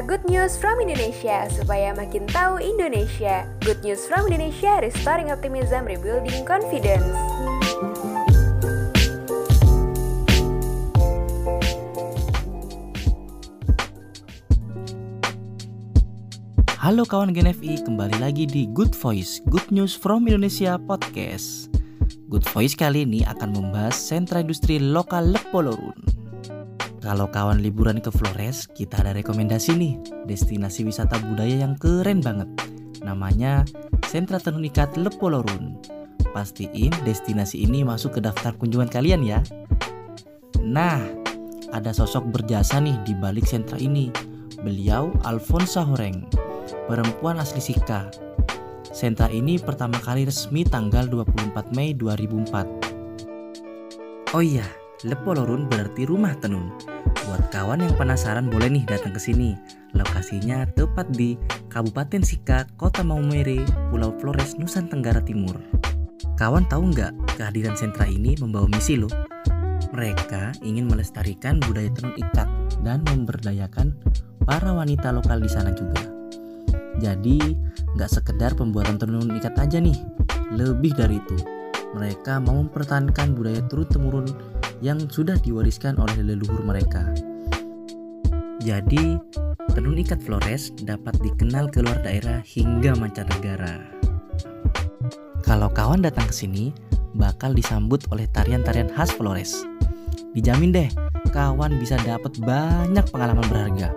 Good news from Indonesia supaya makin tahu Indonesia. Good news from Indonesia, restoring optimism, rebuilding confidence. Halo kawan GNFI, kembali lagi di Good Voice, Good News from Indonesia Podcast. Good Voice kali ini akan membahas sentra industri lokal Lepolorun. Kalau kawan liburan ke Flores, kita ada rekomendasi nih, destinasi wisata budaya yang keren banget. Namanya Sentra Tenun Ikat Lepolorun. Pastiin destinasi ini masuk ke daftar kunjungan kalian ya. Nah, ada sosok berjasa nih di balik sentra ini. Beliau Alfonso Horeng perempuan asli Sika. Sentra ini pertama kali resmi tanggal 24 Mei 2004. Oh iya, Lepolorun berarti rumah tenun. Buat kawan yang penasaran boleh nih datang ke sini. Lokasinya tepat di Kabupaten Sika, Kota Maumere, Pulau Flores, Nusa Tenggara Timur. Kawan tahu nggak kehadiran sentra ini membawa misi loh? Mereka ingin melestarikan budaya tenun ikat dan memberdayakan para wanita lokal di sana juga. Jadi nggak sekedar pembuatan tenun ikat aja nih, lebih dari itu. Mereka mau mempertahankan budaya turun-temurun yang sudah diwariskan oleh leluhur mereka. Jadi, tenun ikat Flores dapat dikenal ke luar daerah hingga mancanegara. Kalau kawan datang ke sini, bakal disambut oleh tarian-tarian khas Flores. Dijamin deh, kawan bisa dapat banyak pengalaman berharga.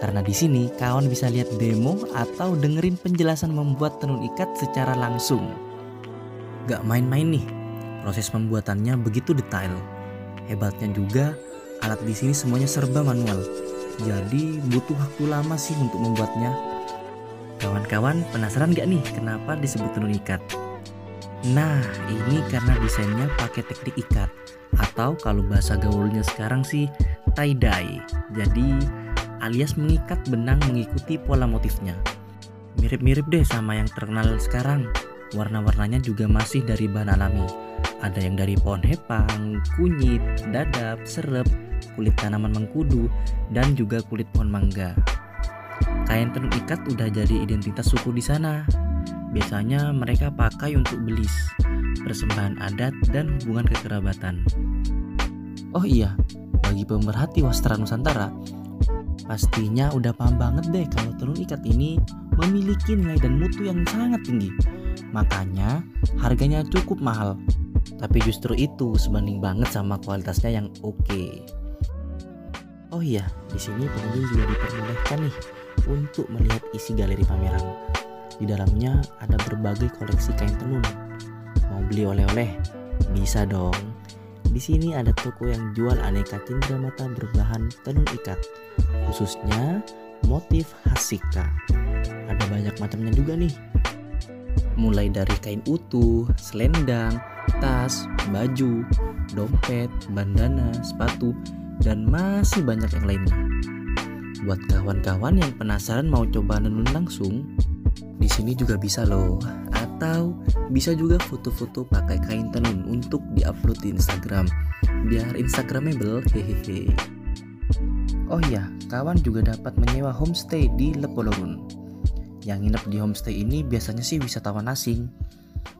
Karena di sini kawan bisa lihat demo atau dengerin penjelasan membuat tenun ikat secara langsung. Gak main-main nih, proses pembuatannya begitu detail. Hebatnya juga, alat di sini semuanya serba manual. Jadi butuh waktu lama sih untuk membuatnya. Kawan-kawan penasaran gak nih kenapa disebut tenun ikat? Nah, ini karena desainnya pakai teknik ikat atau kalau bahasa gaulnya sekarang sih tie dye. Jadi alias mengikat benang mengikuti pola motifnya. Mirip-mirip deh sama yang terkenal sekarang. Warna-warnanya juga masih dari bahan alami. Ada yang dari pohon hepang, kunyit, dadap, serep, kulit tanaman mengkudu, dan juga kulit pohon mangga. Kain tenun ikat udah jadi identitas suku di sana. Biasanya mereka pakai untuk belis, persembahan adat, dan hubungan kekerabatan. Oh iya, bagi pemerhati wastra Nusantara, Pastinya udah paham banget deh kalau tenun ikat ini memiliki nilai dan mutu yang sangat tinggi. Makanya harganya cukup mahal. Tapi justru itu sebanding banget sama kualitasnya yang oke. Okay. Oh iya, di sini pengunjung juga diperbolehkan nih untuk melihat isi galeri pameran. Di dalamnya ada berbagai koleksi kain tenun. Mau beli oleh-oleh? Bisa dong. Di sini ada toko yang jual aneka mata berbahan tenun ikat, khususnya motif hasika. Ada banyak macamnya juga nih. Mulai dari kain utuh, selendang, tas, baju, dompet, bandana, sepatu, dan masih banyak yang lainnya. Buat kawan-kawan yang penasaran mau coba nenun langsung, di sini juga bisa loh. Atau bisa juga foto-foto pakai kain tenun untuk diupload di Instagram. Biar instagramable hehehe. Oh iya kawan juga dapat menyewa homestay di Lepolorun yang nginep di homestay ini biasanya sih wisatawan asing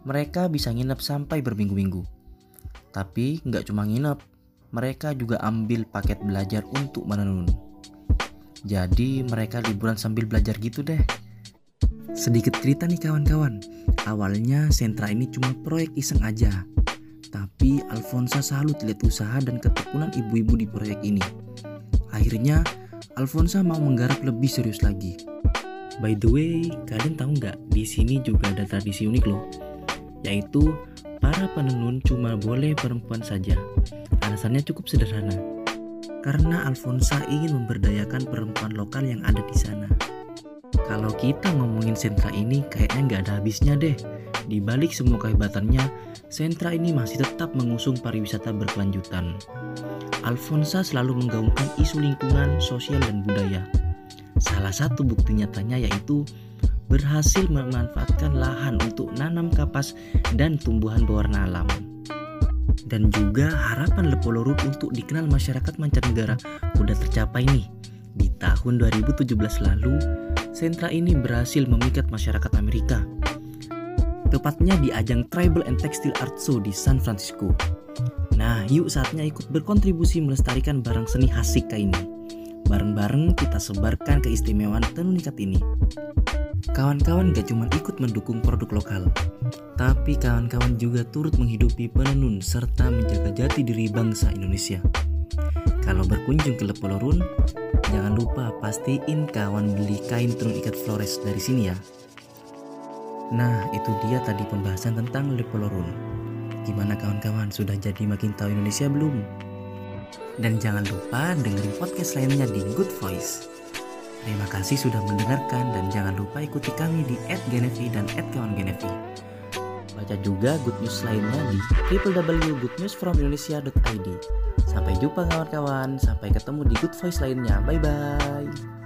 mereka bisa nginep sampai berminggu-minggu tapi nggak cuma nginep mereka juga ambil paket belajar untuk menenun jadi mereka liburan sambil belajar gitu deh Sedikit cerita nih kawan-kawan. Awalnya sentra ini cuma proyek iseng aja. Tapi Alfonsa salut lihat usaha dan ketekunan ibu-ibu di proyek ini. Akhirnya Alfonsa mau menggarap lebih serius lagi. By the way, kalian tahu nggak di sini juga ada tradisi unik loh, yaitu para penenun cuma boleh perempuan saja. Alasannya cukup sederhana, karena Alfonsa ingin memberdayakan perempuan lokal yang ada di sana. Kalau kita ngomongin sentra ini kayaknya nggak ada habisnya deh. Di balik semua kehebatannya, sentra ini masih tetap mengusung pariwisata berkelanjutan. Alfonsa selalu menggaungkan isu lingkungan, sosial, dan budaya. Salah satu bukti nyatanya yaitu berhasil memanfaatkan lahan untuk nanam kapas dan tumbuhan berwarna alam. Dan juga harapan Lepolorut untuk dikenal masyarakat mancanegara udah tercapai nih di tahun 2017 lalu, sentra ini berhasil memikat masyarakat Amerika. Tepatnya di ajang Tribal and Textile Art Show di San Francisco. Nah, yuk saatnya ikut berkontribusi melestarikan barang seni khas Sika ini. Bareng-bareng kita sebarkan keistimewaan tenun ikat ini. Kawan-kawan gak cuma ikut mendukung produk lokal, tapi kawan-kawan juga turut menghidupi penenun serta menjaga jati diri bangsa Indonesia. Kalau berkunjung ke Lepolorun, jangan lupa pastiin kawan beli kain tenun ikat Flores dari sini ya. Nah, itu dia tadi pembahasan tentang Lepolorun. Gimana kawan-kawan, sudah jadi makin tahu Indonesia belum? Dan jangan lupa dengerin podcast lainnya di Good Voice. Terima kasih sudah mendengarkan dan jangan lupa ikuti kami di @genevi dan @kawangenevi. Baca juga good news lainnya di www.goodnewsfromindonesia.id. Sampai jumpa kawan-kawan, sampai ketemu di Good Voice lainnya. Bye bye.